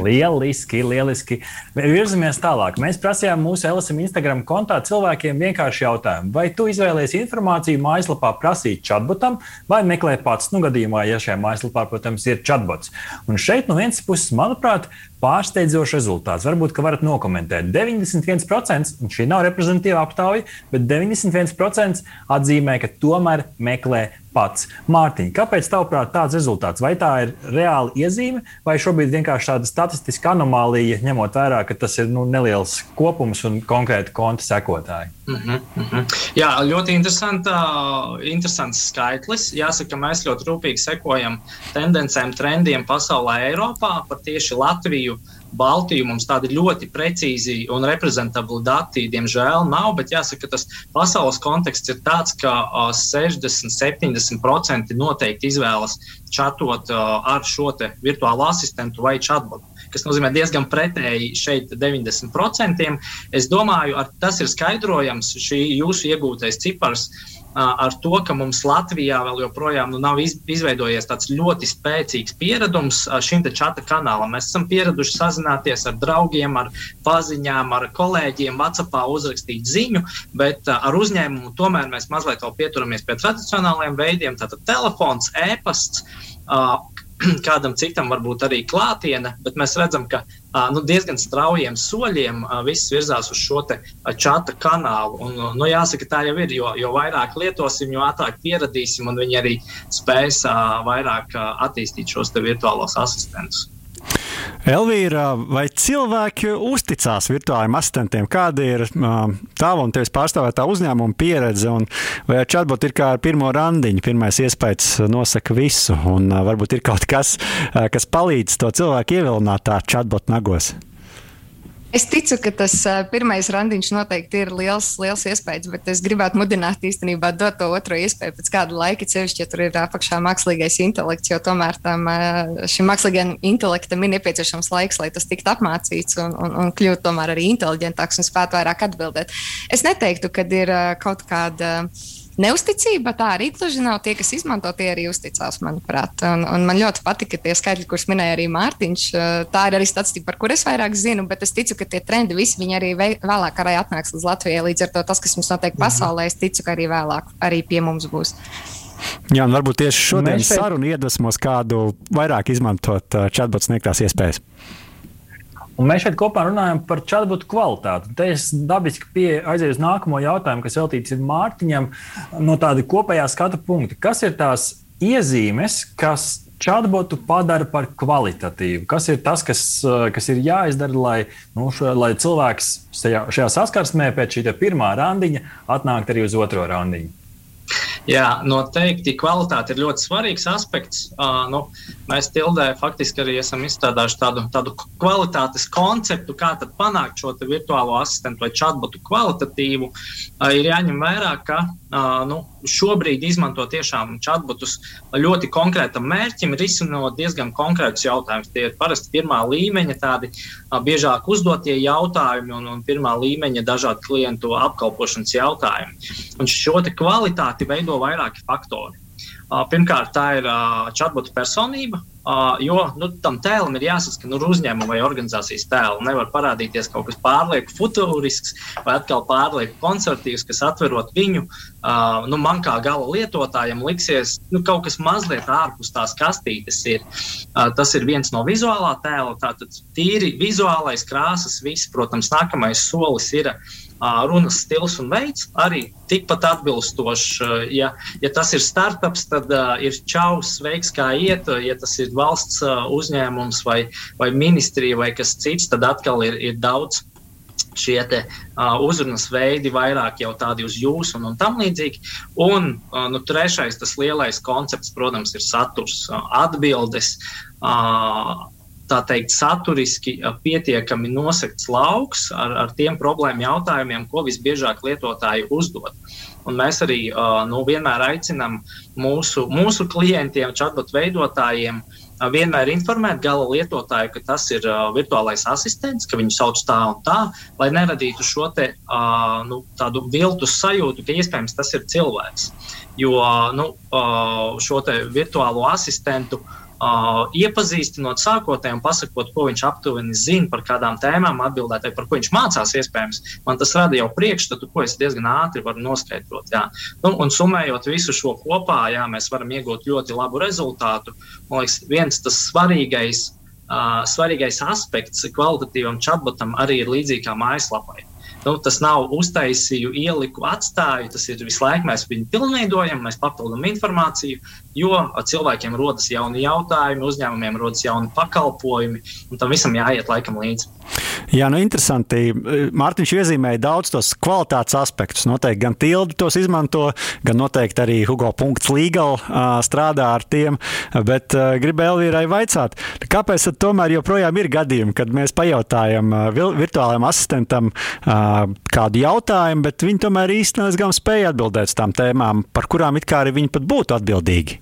Lieliski, lieliski. Virzamies tālāk. Mēs prasījām mūsu LSM Instagram kontā cilvēkiem vienkārši jautājumu, vai tu izvēlējies informāciju mājaslapā prasīt chatbotam, vai meklē pats, nu, gadījumā, ja šajā mājaslapā, protams, ir chatbots. Un šeit no vienas puses, manuprāt, pārsteidzošs rezultāts. Varbūt, ka varat nokomentēt. 91%, un šī nav reprezentatīva aptauja, bet 91% atzīmē, ka tomēr meklē pats. Mārtiņ, kāpēc tavuprāt tāds rezultāts? Vai tā ir reāla iezīme, vai šobrīd vienkārši tāda statistiska anomālija, ņemot vērā, ka tas ir nu, neliels kopums un konkrēti konta sekotāji? Mm -hmm, mm -hmm. Jā, ļoti interesants skaitlis. Jāsaka, mēs ļoti rūpīgi sekojam tendencēm, trendiem pasaulē, Eiropā, par tieši Latviju. Baltiju mums tādi ļoti precīzi un reprezentabli dati, diemžēl, nav. Bet jāsaka, tas pasaules konteksts ir tāds, ka 60-70% noteikti izvēlas čatot ar šo virtuālo asistentu vai chatbotu. Kas nozīmē diezgan pretēji šeit 90%. Es domāju, tas ir skaidrojams, šī jūsu iegūtais cipars ar to, ka mums Latvijā vēl joprojām nu, nav izveidojies tāds ļoti spēcīgs pieredums šim čata kanālam. Mēs esam pieraduši sazināties ar draugiem, ar paziņām, ar kolēģiem, WhatsAppā uzrakstīt ziņu, bet ar uzņēmumu tomēr mēs mazliet vēl pieturamies pie tradicionālajiem veidiem, tātad telefons, e-pasts. [clears throat] Kādam citam varbūt arī klātiene, bet mēs redzam, ka nu, diezgan straujiem soļiem viss virzās uz šo čata kanālu. Un, nu, jāsaka, tā jau ir. Jo, jo vairāk lietosim, jo ātrāk pieradīsim, un viņi arī spēs vairāk attīstīt šos virtuālos asistentus. Elvīra, vai cilvēki uzticās virtuālajiem asistentiem? Kāda ir tava un tevis pārstāvētā uzņēmuma pieredze? Un vai ar chatbotu ir kā ar pirmo randiņu? Pirmais iespējas nosaka visu, un varbūt ir kaut kas, kas palīdz to cilvēku ievilināt tā chatbotu nagos. Es ticu, ka tas pirmais randiņš noteikti ir liels, liels iespējas, bet es gribētu mudināt īstenībā dot to otro iespēju pēc kāda laika, sevišķi, ja tur ir apakšā mākslīgais intelekts, jo tomēr tam, šim mākslīgajam intelektam ir nepieciešams laiks, lai tas tiktu apmācīts un, un, un kļūtu tomēr arī inteliģentāks un spētu vairāk atbildēt. Es neteiktu, ka ir kaut kāda. Uh, Neusticība tā arī gluži nav. Tie, kas izmanto, tie arī uzticās, manuprāt. Un, un man ļoti patika tie skaitļi, kurus minēja arī Mārtiņš. Tā ir arī statistika, par kur es vairāk zinu, bet es ticu, ka tie trendi visi arī vēlāk arī atnāks līdz Latvijai. Līdz ar to tas, kas mums notiek mhm. pasaulē, es ticu, ka arī vēlāk arī pie mums būs. Jā, un varbūt tieši šodienas šeit... saruna iedvesmos kādu vairāk izmantot chatbots sniegtās iespējas. Un mēs šeit kopā runājam par chatbotu kvalitāti. Te es dabiski aizēju uz nākamo jautājumu, kas veltīts Mārtiņam no tāda kopējā skatu punkta. Kas ir tās iezīmes, kas chatbotu padara par kvalitatīvu? Kas ir tas, kas, kas ir jāizdara, lai, nu, šo, lai cilvēks šajā, šajā saskarsmē pēc šī pirmā randiņa atnāktu arī uz otro randiņu? Jā, noteikti kvalitāte ir ļoti svarīgs aspekts. Uh, nu, mēs Tildē faktiski arī esam izstrādājuši tādu, tādu kvalitātes konceptu, kā panākt šo virtuālo asistentu vai chatbotu kvalitatīvu. Uh, ir jāņem vērā, ka uh, nu, šobrīd izmanto tiešām chatbotus ļoti konkrētam mērķim, risinot diezgan konkrētus jautājumus. Tie ir parasti pirmā līmeņa, tādi uh, biežāk uzdotie jautājumi un, un pirmā līmeņa dažādu klientu apkalpošanas jautājumi. Un šo kvalitāti veido vairāki faktori. Pirmkārt, tā ir chatbota personība, jo nu, tam tēlam ir jāsaskana nu, uzņēmuma vai organizācijas tēlu. Nevar parādīties kaut kas pārlieku futurisks vai atkal pārlieku konservatīvs, kas atverot viņu. Nu, man kā gala lietotājam liksies nu, kaut kas mazliet ārpus tās kastītes. Ir. Tas ir viens no vizuālā tēla. Tātad tīri vizuālais krāsas, viss, protams, nākamais solis ir runas stils un veids arī tikpat atbilstošs. Ja, ja tas ir startups, tad ir čaus, veiks, kā iet. Ja tas ir valsts uzņēmums vai, vai ministrija vai kas cits, tad atkal ir, ir daudz šie te, uh, uzrunas veidi, vairāk jau tādi uz jums un, un tam līdzīgi. Un uh, nu, trešais, tas lielais koncepts, protams, ir saturs, uh, atbildes. Uh, tā teikt, saturiski pietiekami nosegts lauks ar, ar tiem problēmu jautājumiem, ko visbiežāk lietotāji uzdod. Un mēs arī nu, vienmēr aicinām mūsu, mūsu klientiem, chatbot veidotājiem, vienmēr informēt gala lietotāju, ka tas ir virtuālais asistents, ka viņu sauc tā un tā, lai neradītu šo te, nu, tādu viltus sajūtu, ka iespējams tas ir cilvēks. Jo nu, šo virtuālo asistentu uh, Uh, iepazīstinot sākotnēji un pasakot, ko viņš aptuveni zina par kādām tēmām, atbildēt, par ko viņš mācās, iespējams, man tas rada jau priekšstatu, ko es diezgan ātri varu noskaidrot. Jā. Nu, un summējot visu šo kopā, jā, mēs varam iegūt ļoti labu rezultātu. Man liekas, viens tas svarīgais, uh, svarīgais aspekts kvalitatīvam chatbotam arī ir līdzīgi kā mājaslapai. Nu, tas nav uztaisīju, ieliku, atstāju. Tas ir visu laiku mēs viņu pilnveidojam, mēs papildinām informāciju, jo cilvēkiem rodas jauni jautājumi, uzņēmumiem rodas jauni pakalpojumi, un tam visam jāiet laikam līdzi. Jā, nu interesanti. Mārtiņš iezīmēja daudz tos kvalitātes aspektus. Noteikti gan tildi tos izmanto, gan noteikti arī Hugo Punkts Legal strādā ar tiem. Bet gribēju Elvīrai vaicāt, kāpēc tomēr joprojām ir gadījumi, kad mēs pajautājam virtuālajam asistentam kādu jautājumu, bet viņi tomēr nezgan spēja atbildēt uz tām tēmām, par kurām it kā arī viņi pat būtu atbildīgi.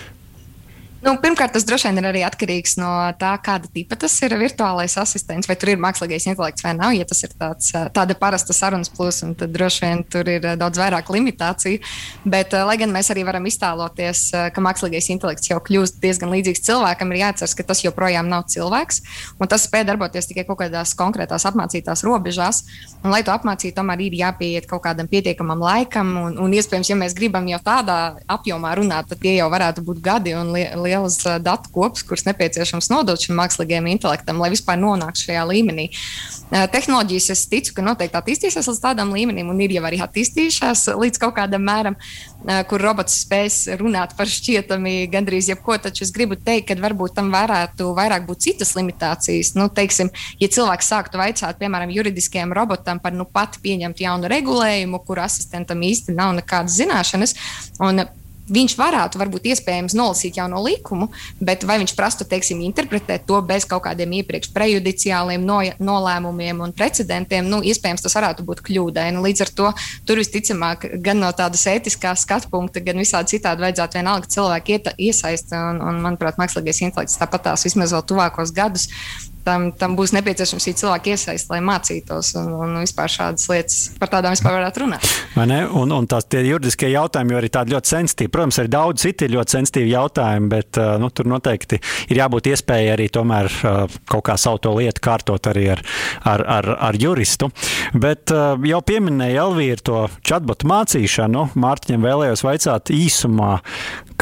Nu, pirmkārt, tas droši vien ir arī atkarīgs no tā, kāda tipa tas ir virtuālais asistents, vai tur ir mākslīgais intelekts vai nav. Ja tas ir tāds, tāda parasta sarunas plūsma, tad droši vien tur ir daudz vairāk limitāciju. Bet, lai gan mēs arī varam iztēloties, ka mākslīgais intelekts jau kļūst diezgan līdzīgs cilvēkam, ir jāatcerās, ka tas joprojām nav cilvēks. Tas spēj darboties tikai kaut kādās konkrētās apmācītās robežās. Un, lai to apmācītu, tomēr ir jāpieiet kaut kādam pietiekamam laikam. Un, un iespējams, ja mēs gribam jau tādā apjomā runāt, tad tie jau varētu būt gadi un li liels datu kops, kurus nepieciešams nodot šim mākslīgajam intelektam, lai vispār nonāktu šajā līmenī. Tehnoloģijas, es ticu, ka noteikti attīstīsies līdz tādam līmenim, un ir jau arī attīstījušās līdz kaut kādam mēram, kur robots spēs runāt par šķietami gandrīz jebko. Taču es gribu teikt, ka varbūt tam varētu vairāk būt citas limitācijas. Nu, teiksim, ja cilvēks sāktu vaicāt, piemēram, juridiskajam robotam par nu pat pieņemtu jaunu regulējumu, kur asistentam īsti nav nekādas zināšanas. Un viņš varētu, varbūt, iespējams, nolasīt jauno likumu, bet vai viņš prastu, teiksim, interpretēt to bez kaut kādiem iepriekš prejudiciāliem no, nolēmumiem un precedentiem, nu, iespējams, tas varētu būt kļūdaini. Līdz ar to tur visticamāk, gan no tādas ētiskās skatu punkta, gan visādi citādi vajadzētu vienalga cilvēku iesaistīt. Un, un, manuprāt, mākslīgais intelekts tāpat tās vismaz vēl tuvākos gadus tam, tam būs nepieciešams šī cilvēka iesaist, lai mācītos un, un vispār šādas lietas par tādām vispār varētu runāt. Un, un tās tie juridiskie jautājumi jau ir tādi ļoti sensitīvi. Protams, arī daudz citi ir ļoti sensitīvi jautājumi, bet nu, tur noteikti ir jābūt iespējai arī tomēr kaut kā savu to lietu kārtot arī ar, ar, ar, ar juristu. Bet jau pieminēja Elvīra to chatbotu mācīšanu. Mārtiņam vēlējos vaicāt īsumā,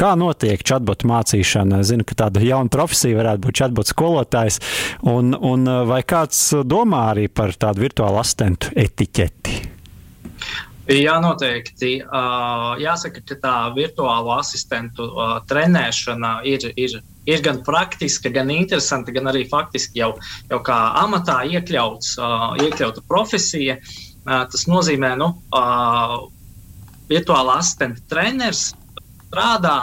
Kā notiek chatbot mācīšana? Es zinu, ka tāda jauna profesija varētu būt chatbot skolotājs. Un, un vai kāds domā arī par tādu virtuālu asistentu etiķeti? Jā, noteikti. Uh, jāsaka, ka tā virtuālo asistentu uh, trenēšana ir, ir, ir gan praktiska, gan interesanta, gan arī faktiski jau, jau kā amatā iekļauts, uh, iekļauta profesija. Uh, tas nozīmē, ka nu, uh, virtuālā asistenta treneris strādā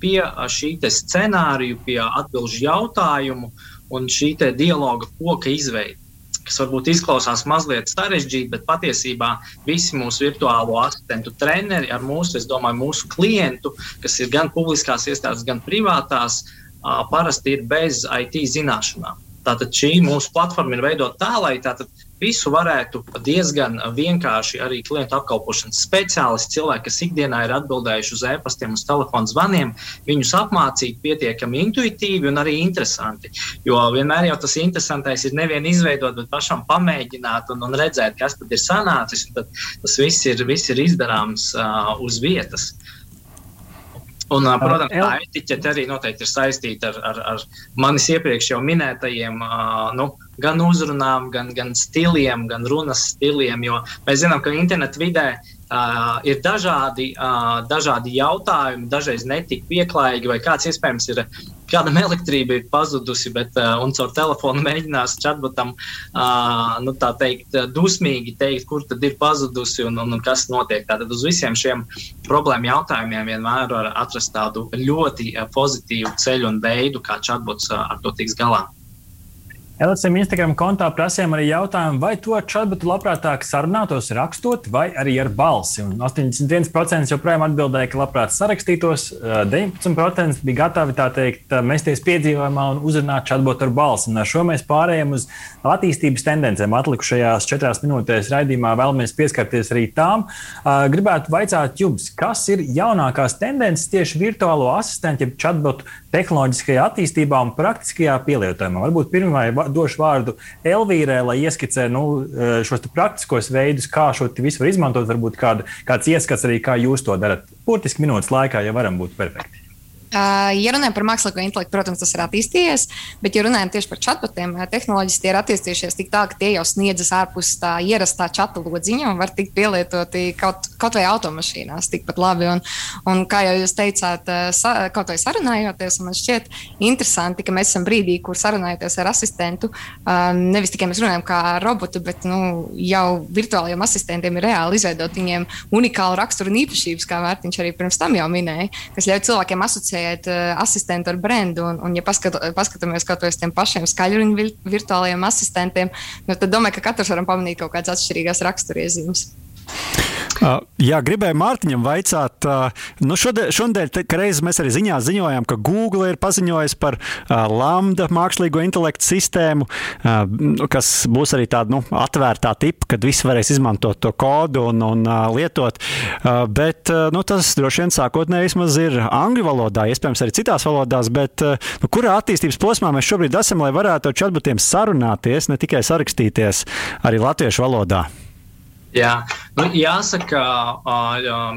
pie šī scenārija, pie atbildžu jautājumu un šī dialoga koka izveidi. Kas varbūt izklausās mazliet sarežģīti, bet patiesībā visi mūsu virtuālo asistentu treneri ar mūsu, es domāju, mūsu klientu, kas ir gan publiskās iestādes, gan privātās, parasti ir bez IT zināšanām. Tātad šī mūsu platforma ir veidota tā, lai tātad visu varētu diezgan vienkārši arī klientu apkalpošanas speciālisti, cilvēki, kas ikdienā ir atbildējuši uz e-pastiem, uz telefonu zvaniem, viņus apmācīt pietiekami intuitīvi un arī interesanti. Jo vienmēr jau tas interesantais ir nevien izveidot, bet pašam pamēģināt un, un redzēt, kas tad ir sanācis. Tad tas viss ir, viss ir izdarāms uh, uz vietas. Un, protams, tā etiķete arī noteikti ir saistīta ar, ar, ar manis iepriekš jau minētajiem nu, gan uzrunām, gan, gan stiliem, gan runas stiliem. Jo mēs zinām, ka internetu vidē uh, ir dažādi, uh, dažādi jautājumi, dažreiz netik pieklājīgi, vai kāds iespējams ir kādam elektrība ir pazudusi, bet uh, caur telefonu mēģinās chatbotam uh, nu, teikt, dusmīgi teikt, kur tad ir pazudusi un, un, un kas notiek. Tātad uz visiem šiem problēmu jautājumiem vienmēr var atrast tādu ļoti pozitīvu ceļu un veidu, kā chatbots uh, ar to tiks galā. LSM Instagram kontā prasījām arī jautājumu, vai to chatbotu labprātāk sarunātos rakstot vai arī ar balsi. Un 81% joprojām atbildēja, ka labprāt sarakstītos, 19% bija gatavi tā teikt, mesties piedzīvojumā un uzrunāt chatbotu ar balsi. Un ar šo mēs pārējām uz attīstības tendencēm. Atlikušajās četrās minūtēs raidījumā vēlamies pieskarties arī tām. Gribētu vaicāt jums, kas ir jaunākās tendences tieši virtuālo asistentu, jeb chatbotu tehnoloģiskajā attīstībā un praktiskajā pielietojumā. Varbūt pirmā došu vārdu Elvīrai, lai ieskicē nu, eh, šos praktiskos veidus, kā šo visu var izmantot. Varbūt kāda, kāds ieskats arī, kā jūs to darat. Burtiski minūtes laikā, ja varam būt perfekti. Ja runājam par mākslīgo intelektu, protams, tas ir attīstījies, bet, ja runājam tieši par chatbotiem, tehnoloģijas tie ir attīstījušies tik tā, ka tie jau sniedzas ārpus tā ierastā chata lodziņa un var tikt pielietoti kaut, kaut vai automašīnās tikpat labi. Un, un kā jau jūs teicāt, kaut vai sarunājoties, man šķiet interesanti, ka mēs esam brīdī, kur sarunājoties ar asistentu, nevis tikai mēs runājam kā robotu, bet nu, jau virtuālajiem asistentiem ir reāli izveidot viņiem unikālu raksturu un īpašības, kā Vērtiņš arī pirms tam jau minēja, kas ļauj cilvēkiem asociēt asociēt uh, asistentu ar brendu. Un, un ja paskat, paskatāmies kaut uz tiem pašiem skaļruņu virtuālajiem asistentiem, nu, tad domāju, ka katrs varam pamanīt kaut kādas atšķirīgas raksturiezīmes. Uh, jā, gribēju Mārtiņam vaicāt, uh, nu šodien, šodien reiz mēs arī ziņā ziņojām, ka Google ir paziņojis par uh, Lambda mākslīgo intelektu sistēmu, kas būs arī tāda nu, atvērtā tipa, kad visi varēs izmantot to kodu un, un lietot. Bet nu, tas droši vien sākotnēji vismaz ir angļu valodā, iespējams arī citās valodās, bet nu, kurā attīstības posmā mēs šobrīd esam, lai varētu ar chatbotiem sarunāties, ne tikai sarakstīties arī latviešu valodā? Jā, nu, jāsaka,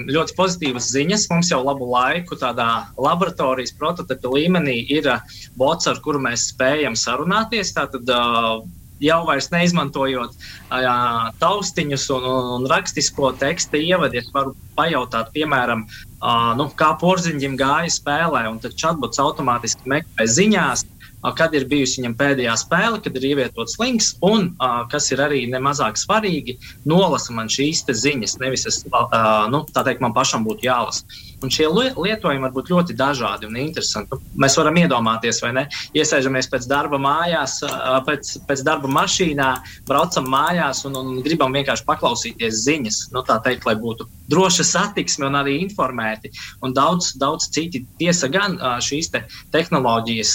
ļoti pozitīvas ziņas. Mums jau labu laiku tādā laboratorijas prototypa līmenī ir bots, ar kuru mēs spējam sarunāties. Tātad, jau vairs neizmantojot uh, taustiņus un, un, un rakstisko tekstu ievadu, ja varu pajautāt, piemēram, uh, nu, kā porziņģim gāja spēlē, un tad chatbots automātiski meklē ziņās, kad ir bijusi viņam pēdējā spēle, kad ir ievietots links, un, kas ir arī nemazāk svarīgi, nolasa man šīs ziņas. Nevis es, nu, tā teikt, man pašam būtu jālasa. Un šie lietojumi var būt ļoti dažādi un interesanti. Mēs varam iedomāties, vai ne? Iesēžamies pēc darba mājās, pēc, pēc darba mašīnā, braucam mājās un, un gribam vienkārši paklausīties ziņas. Nu, tā teikt, lai būtu droša satiksme un arī informēti. Un daudz, daudz citi tiesa gan šīs te tehnoloģijas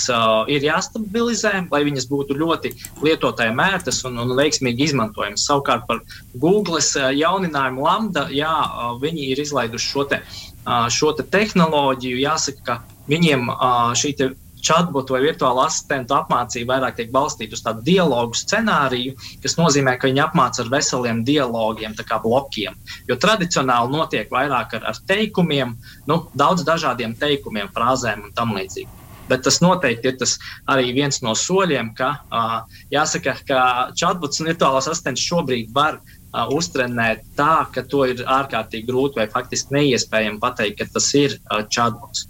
ir jāstabilizē, lai viņas būtu ļoti lietotājiem ērtas un, un veiksmīgi izmantojamas. Savukārt par Google jauninājumu Lambda, jā, viņi ir izlaiduši šo te šo te tehnoloģiju, jāsaka, ka viņiem šī chatbotu vai virtuālu asistentu apmācība vairāk tiek balstīta uz tādu dialogu scenāriju, kas nozīmē, ka viņi apmāca ar veseliem dialogiem, kā blokiem. Jo tradicionāli notiek vairāk ar, ar teikumiem, nu, daudz dažādiem teikumiem, frāzēm un tam līdzīgi. Bet tas noteikti ir tas arī viens no soļiem, ka uh, jāsaka, ka chatbots un virtuālās asistents šobrīd var uh, uztrenēt tā, ka to ir ārkārtīgi grūti vai faktiski neiespējami pateikt, ka tas ir uh, chatbots.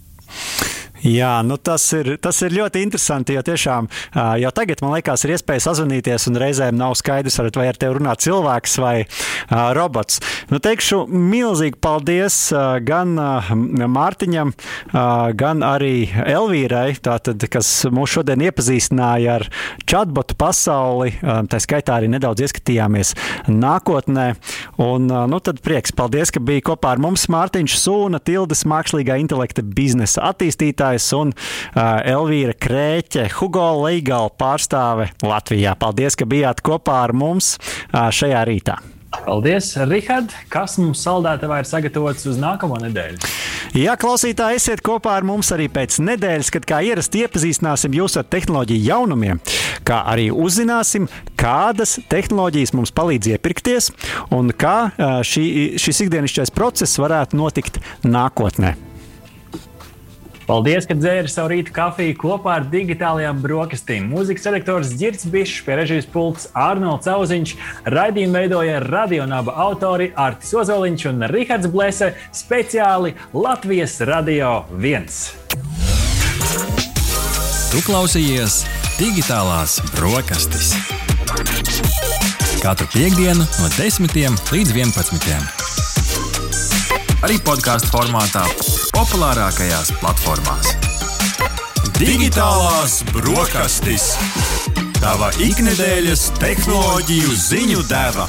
Jā, nu tas, ir, tas ir ļoti interesanti, jo tiešām jau tagad man liekas, ir iespēja sazvanīties, un reizēm nav skaidrs, vai ar tevi runā cilvēks vai robots. Nu, teikšu milzīgi paldies gan Mārtiņam, gan arī Elvīrai, tātad, kas mūs šodien iepazīstināja ar chatbotu pasauli. Tā skaitā arī nedaudz ieskatījāmies nākotnē. Un, nu, tad prieks, paldies, ka bija kopā ar mums Mārtiņš Sūna, Tildes mākslīgā intelekta biznesa attīstītājs vadītājs un Elvīra Krēķe, Hugo Leigala pārstāve Latvijā. Paldies, ka bijāt kopā ar mums šajā rītā. Paldies, Rihard! Kas mums saldētavā ir sagatavots uz nākamo nedēļu? Jā, klausītāji, esiet kopā ar mums arī pēc nedēļas, kad kā ierasti iepazīstināsim jūs ar tehnoloģiju jaunumiem, kā arī uzzināsim, kādas tehnoloģijas mums palīdz iepirkties un kā šī, šis ikdienišķais process varētu notikt nākotnē. Paldies, ka dzēri savu rītu kafiju kopā ar digitālajām brokastīm. Mūzikas redaktors Girts Bišs, pie režijas pults Arnolds Auziņš, raidījumu veidoja radionāba autori Artis Ozoliņš un Rihards Blēse speciāli Latvijas Radio 1. Tu klausījies digitālās brokastis. Katru piekdienu no 10 līdz 11. Arī podkāstu formātā populārākajās platformās. Digitālās brokastis. Tava ikdienas tehnoloģiju ziņu deva.